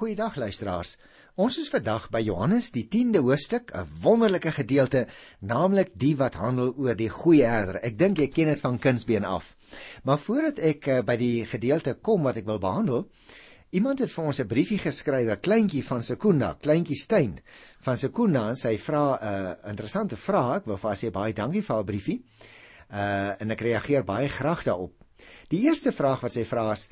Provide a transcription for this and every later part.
Goeiedag luisteraars. Ons is vandag by Johannes die 10de hoofstuk, 'n wonderlike gedeelte, naamlik die wat handel oor die goeie herder. Ek dink jy ken dit van kindsbeen af. Maar voordat ek uh, by die gedeelte kom wat ek wil behandel, iemand het vir ons 'n briefie geskryf, 'n kleintjie van Sekunda, kleintjie Steyn van Sekunda, en sy vra 'n uh, interessante vraag. Ek wil vir haar sê baie dankie vir haar briefie. Uh en ek reageer baie graag daarop. Die eerste vraag wat sy vra is: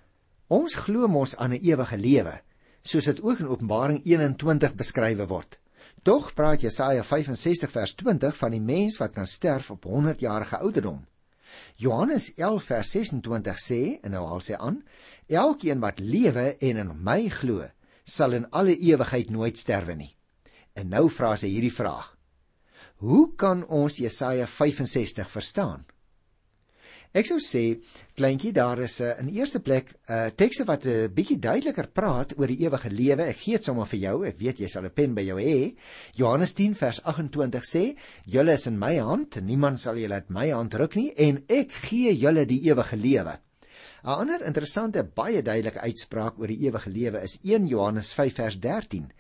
Ons glo mos aan 'n ewige lewe soos dit ook in Openbaring 21 beskrywe word. Tog praat Jesaja 65 vers 20 van die mens wat kan sterf op 100 jarige ouderdom. Johannes 11 vers 26 sê en nou al sê aan: Elkeen wat lewe en in my glo, sal in alle ewigheid nooit sterwe nie. En nou vra sy hierdie vraag: Hoe kan ons Jesaja 65 verstaan? Ek sou sê, kleintjie, daar is 'n uh, in eerste plek 'n uh, tekste wat 'n uh, bietjie duideliker praat oor die ewige lewe. Ek gee dit sommer vir jou. Ek weet jy sal 'n pen by jou hê. Johannes 10 vers 28 sê: "Julle is in my hand, niemand sal julle uit my hand ruk nie en ek gee julle die ewige lewe." 'n Ander interessante baie duidelike uitspraak oor die ewige lewe is 1 Johannes 5 vers 13.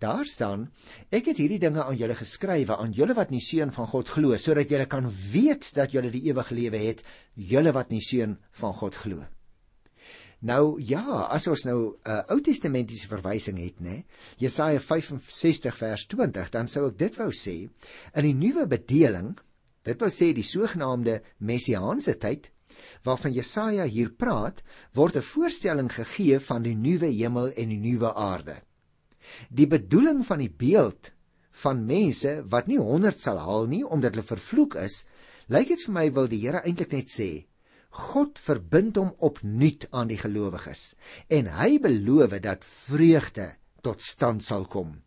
Daar staan: Ek het hierdie dinge aan julle geskrywe aan julle wat nie seun van God glo, sodat julle kan weet dat julle die ewige lewe het, julle wat nie seun van God glo. Nou ja, as ons nou 'n uh, Ou Testamentiese verwysing het, nê, Jesaja 65 vers 20, dan sou ek dit wou sê in die nuwe bedeling, dit wou sê die sogenaamde messiaanse tyd waarvan Jesaja hier praat, word 'n voorstelling gegee van die nuwe hemel en die nuwe aarde. Die bedoeling van die beeld van mense wat nie 100 sal haal nie omdat hulle vervloek is, lyk dit vir my wil die Here eintlik net sê, God verbind hom opnuut aan die gelowiges en hy beloof dat vreugde tot stand sal kom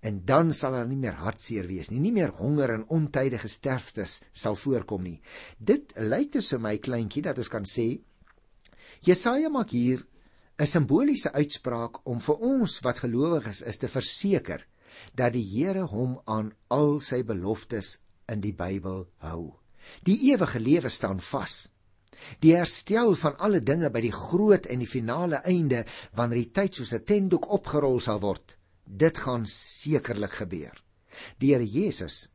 en dan sal daar nie meer hartseer wees nie, nie meer honger en ontydige sterftes sal voorkom nie. Dit lyk dus vir my kleintjie dat ons kan sê Jesaja maak hier 'n simboliese uitspraak om vir ons wat gelowiges is, is te verseker dat die Here hom aan al sy beloftes in die Bybel hou. Die ewige lewe staan vas. Die herstel van alle dinge by die groot en die finale einde wanneer die tyd soos 'n tentdoek opgerol sal word dit gaan sekerlik gebeur. Die Here Jesus,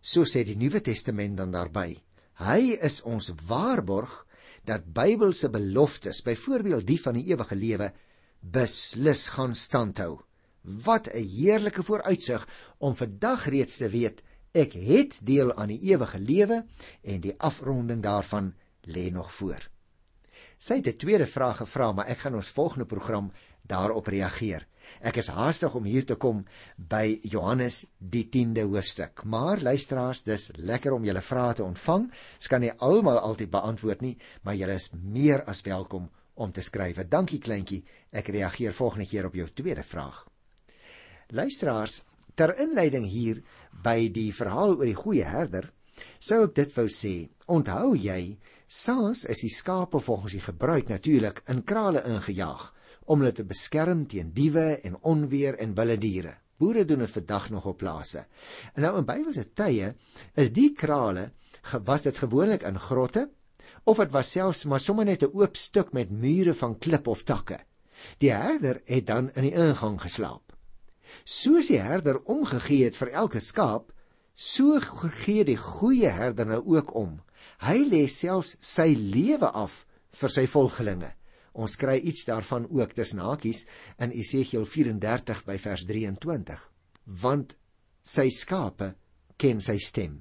so sê die Nuwe Testament dan daarby, hy is ons waarborg dat Bybelse beloftes, byvoorbeeld die van die ewige lewe, beslis gaan standhou. Wat 'n heerlike vooruitsig om vandag reeds te weet ek het deel aan die ewige lewe en die afronding daarvan lê nog voor. Sy het 'n tweede vraag gevra, maar ek gaan ons volgende program daarop reageer. Ek is haastig om hier te kom by Johannes die 10de hoofstuk. Maar luisteraars, dis lekker om julle vrae te ontvang. Ek kan nie almal altyd beantwoord nie, maar julle is meer as welkom om te skryf. Dankie kleintjie. Ek reageer volgende keer op jou tweede vraag. Luisteraars, ter inleiding hier by die verhaal oor die goeie herder, sou ek dit wou sê. Onthou jy, saans is die skape volgens die gebruik natuurlik in krale ingejaag om hulle te beskerm teen diewe en onweer en wilde diere. Boere doen dit vandag nog op plase. En nou in Bybelse tye is die krale gewas dit gewoonlik in grotte of dit was selfs maar sommer net 'n oop stuk met mure van klip of takke. Die herder het dan in die ingang geslaap. Soos die herder omgegee het vir elke skaap, so gee die goeie herder nou ook om. Hy lê selfs sy lewe af vir sy volgelinge. Ons kry iets daarvan ook tussen hakies in Esegiel 34 by vers 23. Want sy skape ken sy stem.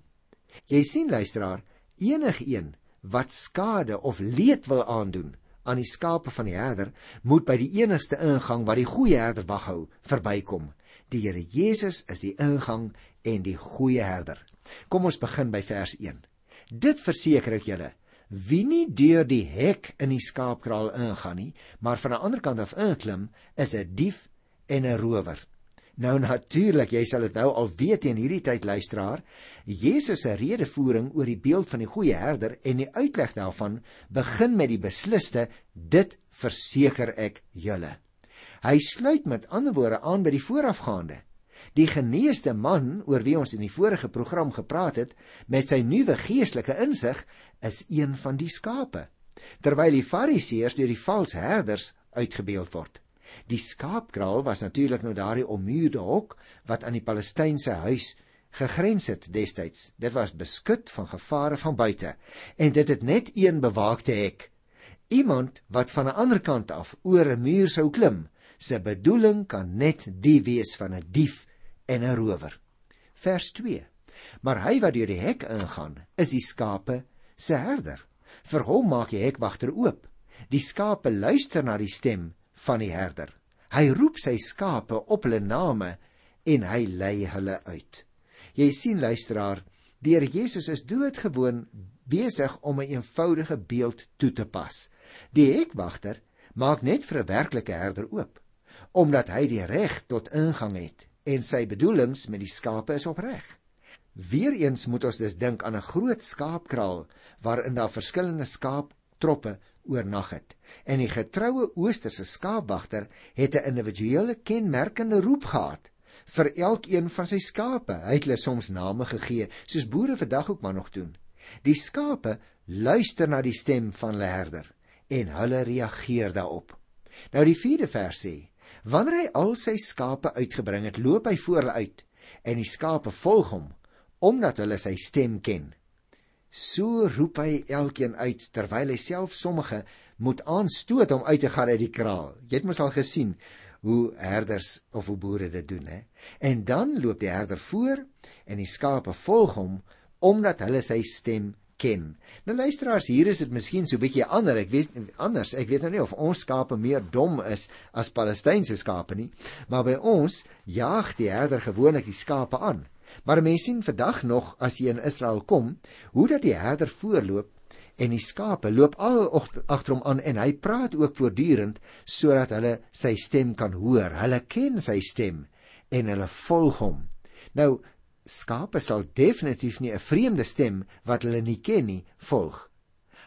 Jy sien luisteraar, enigeen wat skade of leed wil aandoen aan die skape van die herder, moet by die enigste ingang waar die goeie herder wag hou, verbykom. Die Here Jesus is die ingang en die goeie herder. Kom ons begin by vers 1. Dit verseker ek julle, Wie nie deur die hek in die skaapkraal ingaan nie, maar van 'n ander kant af inklim, is 'n dief en 'n rower. Nou natuurlik, jy sal dit nou al weet in hierdie tyd luisteraar, Jesus se redevoering oor die beeld van die goeie herder en die uitleg daarvan begin met die besliste dit verseker ek julle. Hy sluit met ander woorde aan by die voorafgaande. Die geneesde man oor wie ons in die vorige program gepraat het met sy nuwe geestelike insig is een van die skape terwyl die fariseërs deur die valse herders uitgebeeld word. Die skaapkraal was natuurlik nou daardie ommuurde hok wat aan die Palestynse huis gegrens het destyds. Dit was beskut van gevare van buite en dit het net een bewaakte hek. Iemand wat van 'n ander kant af oor 'n muur sou klim, se bedoeling kan net die wees van 'n dief en 'n rower. Vers 2. Maar hy wat deur die hek ingaan, is die skape se herder. Vir hom maak die hekwagter oop. Die skape luister na die stem van die herder. Hy roep sy skape op hulle name en hy lei hulle uit. Jy sien luisteraar, die Here Jesus is doodgewoon besig om 'n een eenvoudige beeld toe te pas. Die hekwagter maak net vir 'n werklike herder oop, omdat hy die reg tot ingang het en sy bedoelings met die skape is opreg. Weereens moet ons dus dink aan 'n groot skaapkraal waarin daar verskillende skaaptroppe oornag het. En die getroue oosterse skaapwagter het 'n individuele kenmerkende roep gehad vir elkeen van sy skape. Hy het hulle soms name gegee, soos boere vandag ook maar nog doen. Die skape luister na die stem van hulle herder en hulle reageer daarop. Nou die 4de vers sê: Wanneer hy al sy skape uitgebring het, loop hy voor hulle uit en die skape volg hom omdat hulle sy stem ken. So roep hy elkeen uit terwyl hy self sommige moet aanstoot om uit te gaan uit die kraal. Jy het mos al gesien hoe herders of hoe boere dit doen, hè. En dan loop die herder voor en die skape volg hom omdat hulle sy stem ken. Nou luisteraars, hier is dit miskien so 'n bietjie ander. Ek weet anders. Ek weet nou nie of ons skape meer dom is as Palestynse skape nie, maar by ons jaag die herder gewoonlik die skape aan. Maar mense sien vandag nog as jy in Israel kom, hoe dat die herder voorloop en die skape loop al agter hom aan en hy praat ook voortdurend sodat hulle sy stem kan hoor. Hulle ken sy stem en hulle volg hom. Nou skape sal definitief nie 'n vreemde stem wat hulle nie ken nie volg.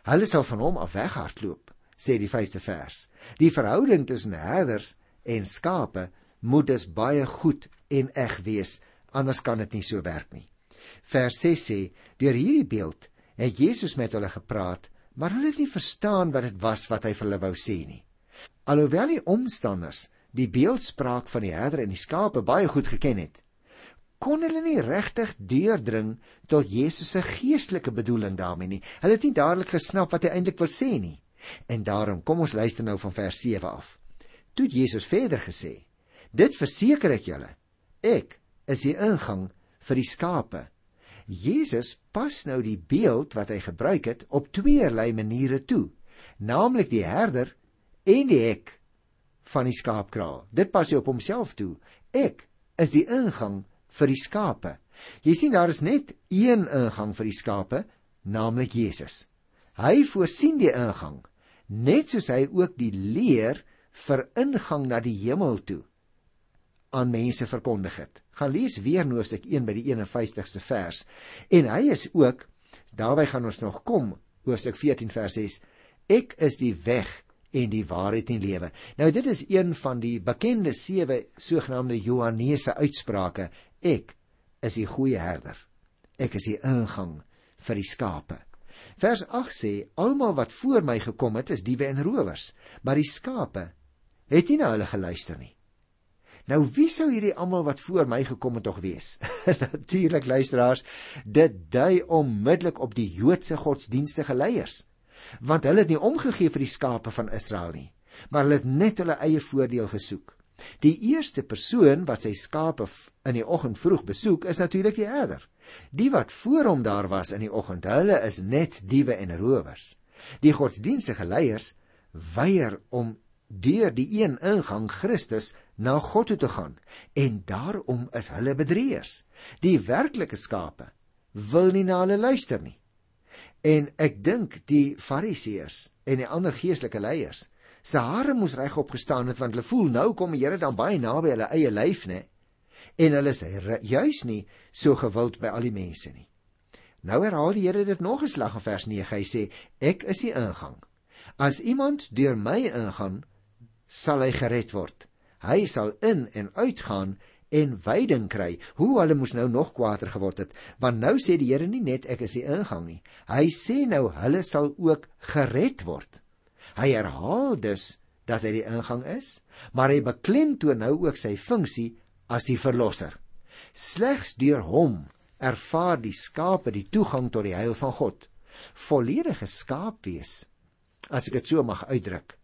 Hulle sal van hom af weghardloop, sê die 5de vers. Die verhouding tussen herders en skape moet dus baie goed en eg wees, anders kan dit nie so werk nie. Vers 6 sê: "Deur hierdie beeld het Jesus met hulle gepraat, maar hulle het nie verstaan wat dit was wat hy vir hulle wou sê nie. Alhoewel die omstanders die beeldspraak van die herder en die skape baie goed geken het, kon hulle nie regtig deurdring tot Jesus se geestelike bedoeling daarmee nie. Hulle het nie dadelik gesnap wat hy eintlik wil sê nie. En daarom kom ons luister nou van vers 7 af. Toe het Jesus verder gesê: "Dit verseker ek julle, ek is die ingang vir die skape Jesus pas nou die beeld wat hy gebruik het op tweeërlei maniere toe, naamlik die herder en die hek van die skaapkraal. Dit pas hy op homself toe. Ek is die ingang vir die skape. Jy sien daar is net een ingang vir die skape, naamlik Jesus. Hy voorsien die ingang, net soos hy ook die leer vir ingang na die hemel toe aan mense verkondig het. Gaan lees weer Hoofstuk 1 by die 51ste vers. En hy is ook daarby gaan ons nog kom Hoofstuk 14 vers 6. Ek is die weg en die waarheid en lewe. Nou dit is een van die bekende sewe sogenaamde Johannese uitsprake. Ek is die goeie herder. Ek is die ingang vir die skape. Vers 8 sê: Almal wat voor my gekom het, is diewe en rowers, maar die skape het nie na hulle geluister nie. Nou wie sou hierdie almal wat voor my gekom het tog wees? Natuurlik luisteraars, dit dui onmiddellik op die Joodse godsdienstige leiers, want hulle het nie omgegee vir die skape van Israel nie, maar hulle het net hulle eie voordeel gesoek. Die eerste persoon wat sy skape in die oggend vroeg besoek, is natuurlik die herder. Die wat voor hom daar was in die oggend, hulle is net diewe en rowers. Die godsdienstige leiers weier om deur die een ingang Christus na God toe te gaan en daarom is hulle bedrieërs. Die werklike skape wil nie na hulle luister nie. En ek dink die fariseërs en die ander geestelike leiers se hare moes reg opgestaan het want hulle voel nou kom die Here dan baie naby hulle eie lyf nê en hulle is juis nie so gewild by al die mense nie. Nou herhaal die Here dit nog 'n slag in vers 9. Hy sê ek is die ingang. As iemand deur my ingaan, sal hy gered word hy sal in en uitgaan en veiding kry. Hoe hulle moes nou nog kwaader geword het, want nou sê die Here nie net ek is die ingang nie. Hy sê nou hulle sal ook gered word. Hy herhaal dus dat hy die ingang is, maar hy beklemtoon nou ook sy funksie as die verlosser. Slegs deur hom ervaar die skape die toegang tot die heil van God. Volledige skaapwees, as ek dit so mag uitdruk.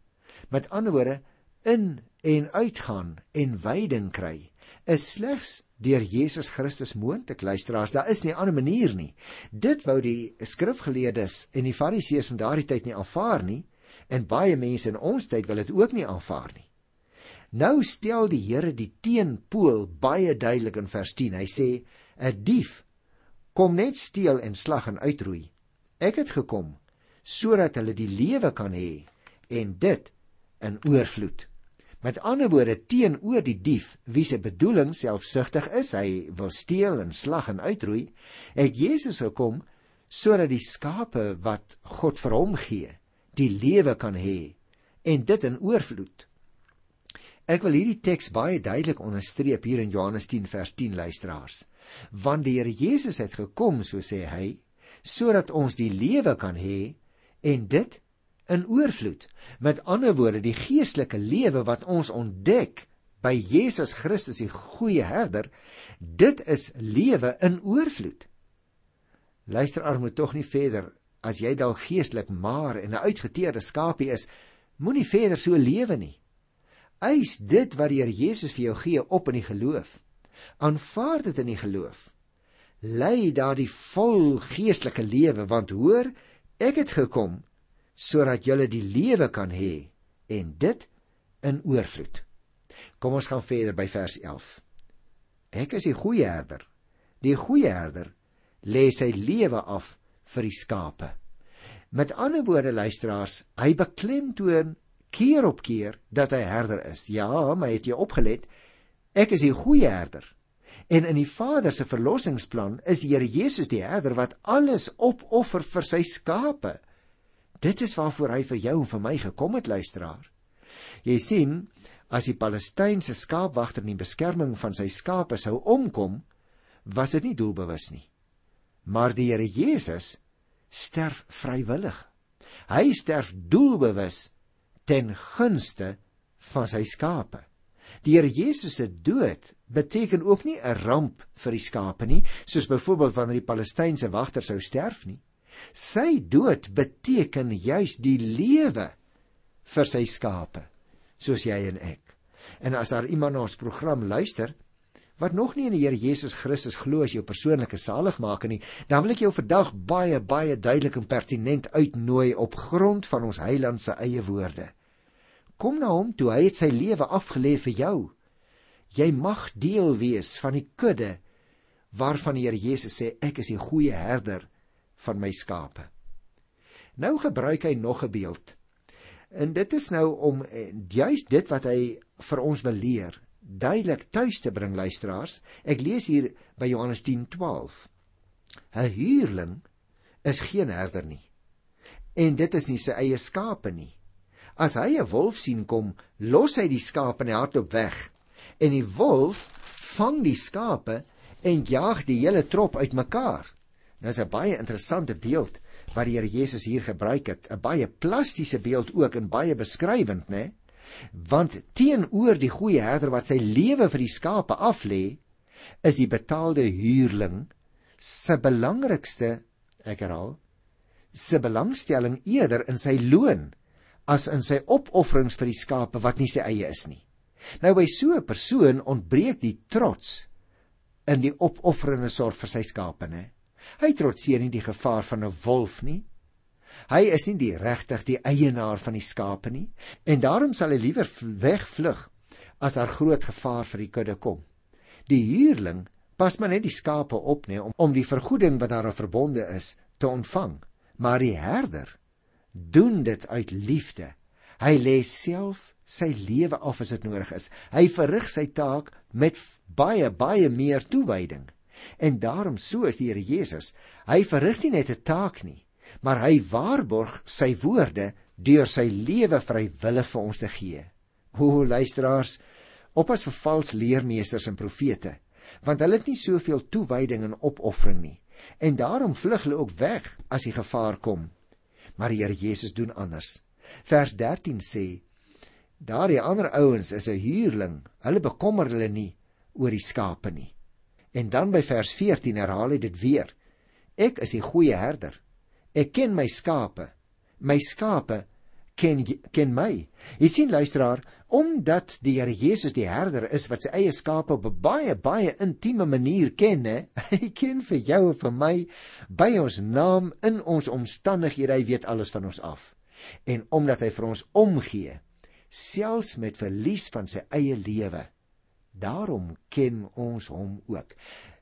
Met ander woorde, in en uitgaan en veiding kry is slegs deur Jesus Christus moontlik luisteraars daar is nie 'n ander manier nie dit wou die skrifgeleerdes en die fariseërs van daardie tyd nie aanvaar nie en baie mense in ons tyd wil dit ook nie aanvaar nie. Nou stel die Here die teenpool baie duidelik in vers 10 hy sê 'n dief kom net steel en slag en uitroei. Ek het gekom sodat hulle die lewe kan hê en dit in oorvloed Met ander woorde teenoor die dief wie se bedoeling selfsugtig is, hy wil steel en slag en uitroei, het Jesus gekom sodat die skape wat God vir hom gee, die lewe kan hê en dit in oorvloed. Ek wil hierdie teks baie duidelik onderstreep hier in Johannes 10 vers 10 luisteraars. Want die Here Jesus het gekom, so sê hy, sodat ons die lewe kan hê en dit in oorvloed. Met ander woorde, die geestelike lewe wat ons ontdek by Jesus Christus die goeie herder, dit is lewe in oorvloed. Luister arme tog nie verder as jy dalk geestelik maar en 'n uitgeteerde skapie is, moenie verder so lewe nie. Eis dit wat die Here Jesus vir jou gee op in die geloof. Aanvaar dit in die geloof. Lei daardie vol geestelike lewe want hoor, ek het gekom sodat julle die lewe kan hê en dit in oorvloed. Kom ons gaan verder by vers 11. Ek is die goeie herder. Die goeie herder lê sy lewe af vir die skape. Met ander woorde luisteraars, hy beklemtoon keer op keer dat hy herder is. Ja, maar het jy opgelet? Ek is die goeie herder. En in die Vader se verlossingsplan is die Here Jesus die herder wat alles opoffer vir sy skape. Dit is waarvoor hy vir jou en vir my gekom het, luisteraar. Jy sien, as die Palestynse skaapwagter in die beskerming van sy skape sou omkom, was dit nie doelbewus nie. Maar die Here Jesus sterf vrywillig. Hy sterf doelbewus ten gunste van sy skape. Die Here Jesus se dood beteken ook nie 'n ramp vir die skape nie, soos byvoorbeeld wanneer die Palestynse wagter sou sterf nie. Sy dood beteken juis die lewe vir sy skape, soos jy en ek. En as daar iemand na ons program luister wat nog nie in die Here Jesus Christus glo as jou persoonlike saligmaker nie, dan wil ek jou vandag baie baie duidelik en pertinent uitnooi op grond van ons Heiland se eie woorde. Kom na hom toe, hy het sy lewe afgelê vir jou. Jy mag deel wees van die kudde waarvan die Here Jesus sê ek is die goeie herder van my skape. Nou gebruik hy nog 'n beeld. En dit is nou om eh, juis dit wat hy vir ons wil leer duidelik tuis te bring luisteraars. Ek lees hier by Johannes 10:12. 'n Huurling is geen herder nie. En dit is nie sy eie skape nie. As hy 'n wolf sien kom, los hy die skape en hardloop weg. En die wolf vang die skape en jaag die hele trop uitmekaar. Nou is 'n baie interessante beeld wat die Here Jesus hier gebruik het, 'n baie plastiese beeld ook en baie beskrywend, né? Want teenoor die goeie herder wat sy lewe vir die skape aflê, is die betaalde huurling se belangrikste, ek herhaal, se belangstelling eerder in sy loon as in sy opofferings vir die skape wat nie sy eie is nie. Nou by so 'n persoon ontbreek die trots in die opofferende sorg vir sy skape, né? Hy trotseer nie die gevaar van 'n wolf nie. Hy is nie die regtig die eienaar van die skape nie en daarom sal hy liewer wegvlug as daar groot gevaar vir die kudde kom. Die huurling pas maar net die skape op nê om om die vergoeding wat daaraan verbonde is te ontvang, maar die herder doen dit uit liefde. Hy lê self sy lewe af as dit nodig is. Hy verrig sy taak met baie baie meer toewyding. En daarom so is die Here Jesus. Hy verrig nie net 'n taak nie, maar hy waarborg sy woorde deur sy lewe vrywillig vir ons te gee. O luisteraars, oppas vir vals leermeesters en profete, want hulle het nie soveel toewyding en opoffering nie. En daarom vlug hulle ook weg as die gevaar kom. Maar die Here Jesus doen anders. Vers 13 sê: Daardie ander ouens is 'n huurling. Hulle bekommer hulle nie oor die skape nie. En dan by vers 14 herhaal hy dit weer. Ek is die goeie herder. Ek ken my skape. My skape ken ken my. Jy sien luisteraar, omdat die Here Jesus die herder is wat sy eie skape op 'n baie baie intieme manier ken, hè? hy ken vir jou en vir my by ons naam in ons omstandighede, hy weet alles van ons af. En omdat hy vir ons omgee, selfs met verlies van sy eie lewe, daarom ken ons hom ook.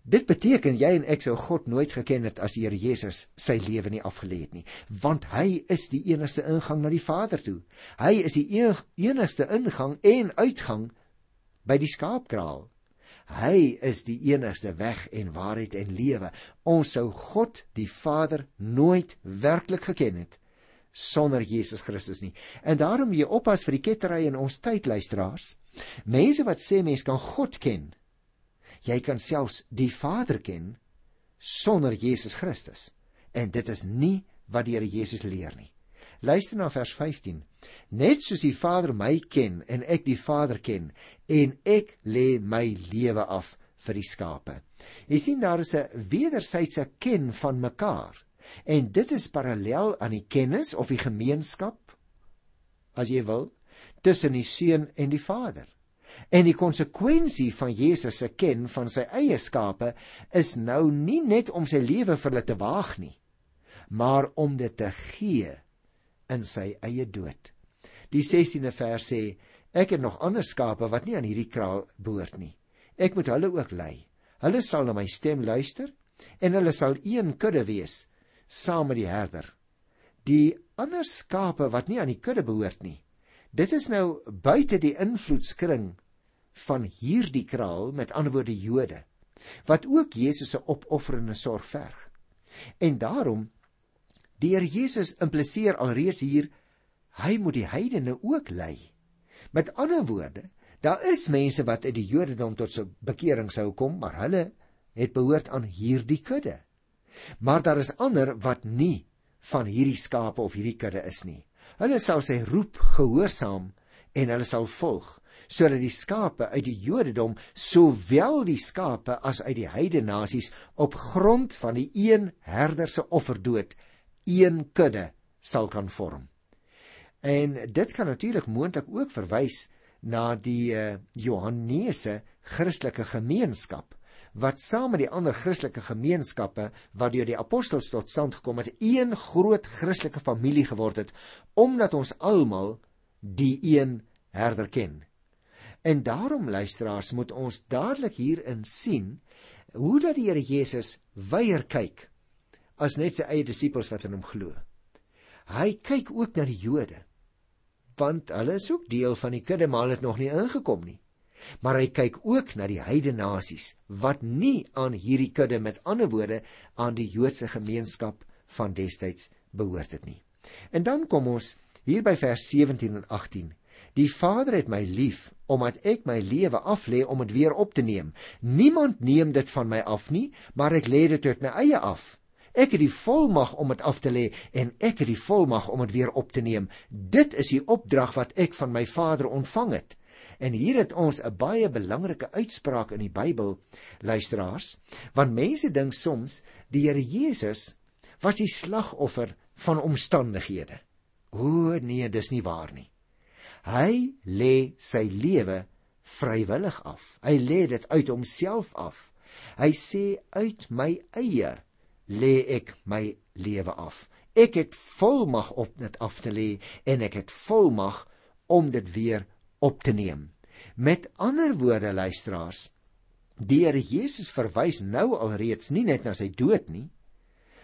Dit beteken jy en ek sou God nooit geken het as die Here Jesus sy lewe nie afgelê het nie, want hy is die enigste ingang na die Vader toe. Hy is die enigste ingang en uitgang by die skaapkraal. Hy is die enigste weg en waarheid en lewe. Ons sou God die Vader nooit werklik geken het sonder Jesus Christus nie. En daarom jy oppas vir die kettery in ons tyd luisteraars. Mense wat sê mense kan God ken, Jy kan selfs die Vader ken sonder Jesus Christus. En dit is nie wat die Here Jesus leer nie. Luister na vers 15. Net soos die Vader my ken en ek die Vader ken en ek lê my lewe af vir die skape. Jy sien daar is 'n wederwysige ken van mekaar. En dit is parallel aan die kennis of die gemeenskap as jy wil tussen die seun en die Vader. En die konsekwensie van Jesus se ken van sy eie skape is nou nie net om sy lewe vir hulle te waag nie, maar om dit te gee in sy eie dood. Die 16de vers sê: Ek het nog ander skape wat nie aan hierdie kraal behoort nie. Ek moet hulle ook lei. Hulle sal na my stem luister en hulle sal een kudde wees saam met die herder. Die ander skape wat nie aan die kudde behoort nie. Dit is nou buite die invloedskring van hierdie kraal met ander woorde Jode wat ook Jesus se opofferende sorg verg. En daarom die Here Jesus impliseer alreeds hier hy moet die heidene ook lei. Met ander woorde, daar is mense wat uit die Jodendom tot se bekering sou kom, maar hulle het behoort aan hierdie kudde. Maar daar is ander wat nie van hierdie skape of hierdie kudde is nie. Hulle sal sy roep gehoorsaam en hulle sal volg sodat die skape uit die Jodendom sowel die skape as uit die heidene nasies op grond van die een herder se offerdood een kudde sal kan vorm. En dit kan natuurlik moontlik ook verwys na die uh, Johannese Christelike gemeenskap wat saam met die ander Christelike gemeenskappe wat deur die apostels tot stand gekom het, een groot Christelike familie geword het omdat ons almal die een herder ken. En daarom luisteraars moet ons dadelik hierin sien hoe dat die Here Jesus weier kyk as net sy eie disippels wat in hom glo. Hy kyk ook na die Jode want hulle is ook deel van die kudde maar het nog nie ingekom nie. Maar hy kyk ook na die heidene nasies wat nie aan hierdie kudde met ander woorde aan die Joodse gemeenskap van destyds behoort het nie. En dan kom ons hier by vers 17 en 18. Die Vader het my lief omdat ek my lewe aflê om dit weer op te neem. Niemand neem dit van my af nie, maar ek lê dit uit my eie af. Ek het die volmag om dit af te lê en ek het die volmag om dit weer op te neem. Dit is die opdrag wat ek van my Vader ontvang het. En hier het ons 'n baie belangrike uitspraak in die Bybel, luisteraars, want mense dink soms die Here Jesus was die slagoffer van omstandighede. O nee, dis nie waar nie. Hy lê sy lewe vrywillig af. Hy lê dit uit homself af. Hy sê uit my eie lê ek my lewe af. Ek het volmag om dit af te lê en ek het volmag om dit weer op te neem. Met ander woorde luisteraars, die Here Jesus verwys nou alreeds nie net na sy dood nie,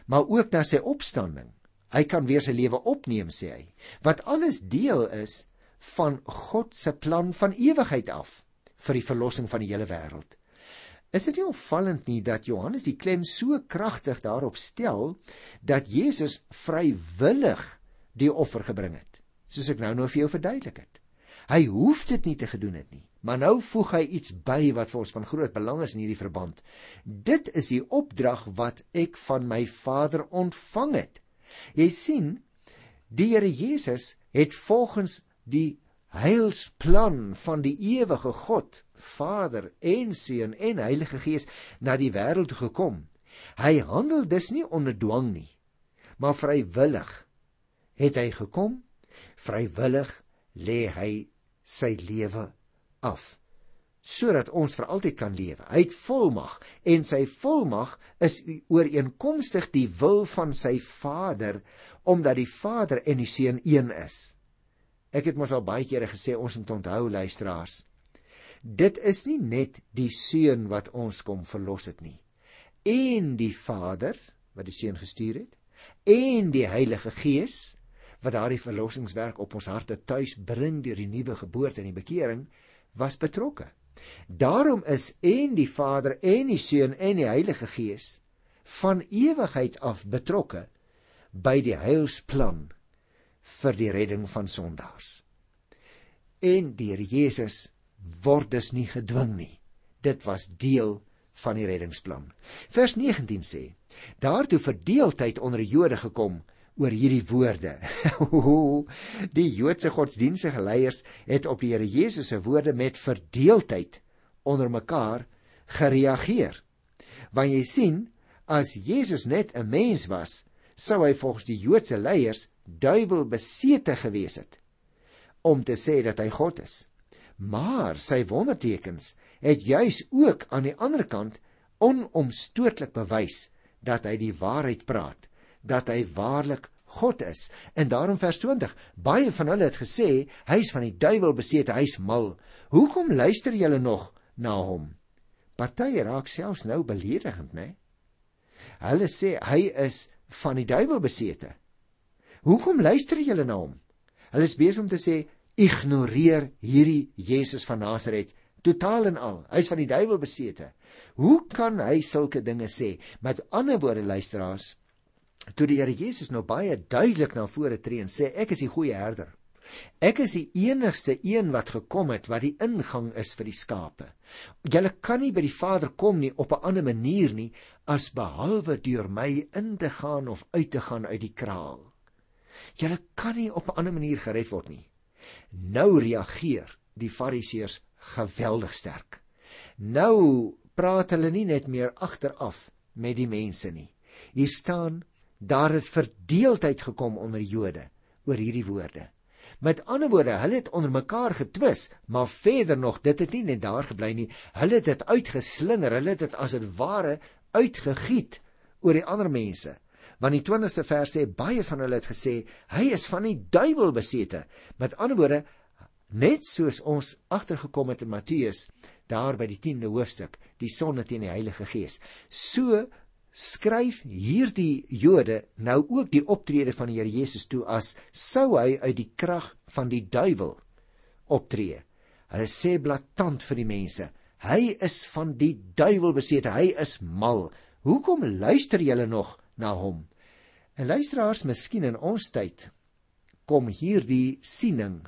maar ook na sy opstanding. Hy kan weer sy lewe opneem sê hy. Wat alles deel is van God se plan van ewigheid af vir die verlossing van die hele wêreld. Is dit nie opvallend nie dat Johannes die klem so kragtig daarop stel dat Jesus vrywillig die offer gebring het, soos ek nou nou vir jou verduidelik het. Hy hoef dit nie te gedoen het nie, maar nou voeg hy iets by wat vir ons van groot belang is in hierdie verband. Dit is die opdrag wat ek van my Vader ontvang het. Jy sien, die Here Jesus het volgens die heilsplan van die ewige God, Vader en Seun en Heilige Gees na die wêreld toe gekom. Hy handel dus nie onder dwang nie, maar vrywillig het hy gekom. Vrywillig lê hy sy lewe af sodat ons vir altyd kan lewe. Hy het volmag en sy volmag is ooreenkomstig die wil van sy Vader omdat die Vader en die Seun een is. Ek het mos al baie kere gesê ons moet onthou luisteraars. Dit is nie net die Seun wat ons kom verlos het nie. En die Vader wat die Seun gestuur het en die Heilige Gees wat daardie verlossingswerk op ons harte tuis bring deur die nuwe geboorte en die bekering was betrokke. Daarom is en die Vader en die Seun en die Heilige Gees van ewigheid af betrokke by die heilsplan vir die redding van sondaars. En die Here Jesus word dus nie gedwing nie. Dit was deel van die reddingsplan. Vers 19 sê: Daartoe verdeeldheid onder die Jode gekom oor hierdie woorde. die Joodse godsdienstige leiers het op die Here Jesus se woorde met verdeeldheid onder mekaar gereageer. Want jy sien, as Jesus net 'n mens was, sou hy volgens die Joodse leiers duiwel besete gewees het om te sê dat hy God is. Maar sy wondertekens het juis ook aan die ander kant onomstootlik bewys dat hy die waarheid praat dat hy waarlik God is. En daarom vers 20, baie van hulle het gesê hy's van die duiwel besete, hy's mal. Hoekom luister julle nog na hom? Partye raak selfs nou beledigend, né? Hulle sê hy is van die duiwel besete. Hoekom luister julle na hom? Hulle is besig om te sê ignoreer hierdie Jesus van Nasaret totaal en al. Hy's van die duiwel besete. Hoe kan hy sulke dinge sê? Met ander woorde luisteraars, toe die Here Jesus nou baie duidelik na vore tree en sê ek is die goeie herder. Ek is die enigste een wat gekom het wat die ingang is vir die skape. Julle kan nie by die Vader kom nie op 'n ander manier nie as behalwe deur my in te gaan of uit te gaan uit die kraal. Julle kan nie op 'n ander manier gered word nie. Nou reageer die Fariseërs geweldig sterk. Nou praat hulle nie net meer agteraf met die mense nie. Hier staan daar het verdeeldheid gekom onder Jode oor hierdie woorde. Met ander woorde, hulle het onder mekaar getwis, maar verder nog, dit het nie net daar gebly nie. Hulle het dit uitgeslinger, hulle het dit as dit ware uitgegiet oor die ander mense. Want die 20ste vers sê baie van hulle het gesê hy is van die duiwel besete. Met ander woorde, net soos ons agtergekom het in Matteus daar by die 10de hoofstuk, die sonde teen die Heilige Gees. So skryf hierdie Jode nou ook die optrede van die Here Jesus toe as sou hy uit die krag van die duiwel optree. Hulle sê blaatant vir die mense, hy is van die duiwel besete, hy is mal. Hoekom luister julle nog na hom? En luisteraars, miskien in ons tyd kom hierdie siening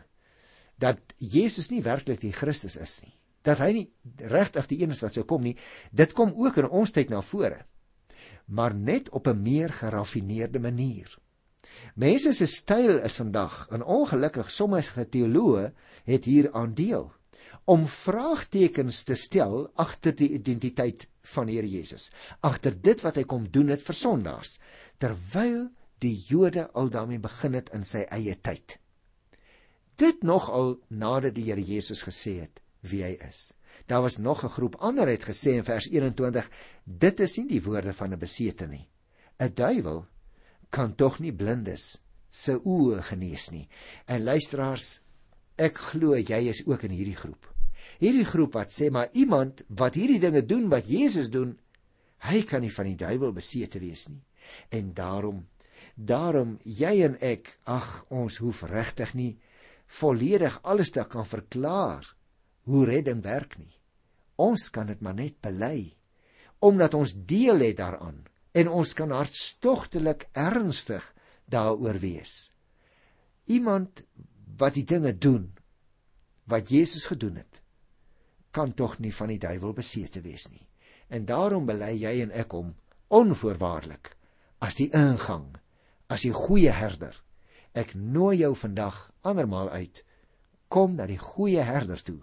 dat Jesus nie werklik die Christus is nie. Dat hy nie regtig die een is wat sou kom nie. Dit kom ook in ons tyd na vore maar net op 'n meer geraffineerde manier. Mense se styl is vandag, en ongelukkig sommige teoloë het hier aan deel, om vraagtekens te stel agter die identiteit van Here Jesus, agter dit wat hy kom doen het vir sondaars, terwyl die Jode al daarmee begin het in sy eie tyd. Dit nogal nadat die Here Jesus gesê het wie hy is. Daar was nog 'n groep ander het gesê in vers 21, dit is nie die woorde van 'n besete nie. 'n Duiwel kan tog nie blindes se oë genees nie. En luisteraars, ek glo jy is ook in hierdie groep. Hierdie groep wat sê maar iemand wat hierdie dinge doen wat Jesus doen, hy kan nie van die duiwel besete wees nie. En daarom daarom jy en ek, ag, ons hoef regtig nie volledig alles te kan verklaar hoe redding werk nie. Ons kan dit maar net bely omdat ons deel het daaraan en ons kan hartstogtelik ernstig daaroor wees. Iemand wat die dinge doen wat Jesus gedoen het, kan tog nie van die duiwel besete wees nie. En daarom bely jy en ek hom onvoorwaardelik as die ingang, as die goeie herder. Ek nooi jou vandag andermal uit kom na die goeie herder toe.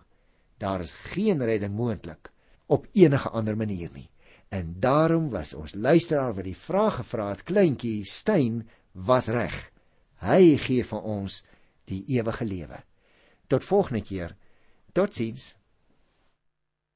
Daar is geen redding moontlik op enige ander manier nie. En daarom was ons luisteraar wat die vraag gevra het, kleintjie Stein, was reg. Hy gee vir ons die ewige lewe. Tot volgende keer. Totsiens.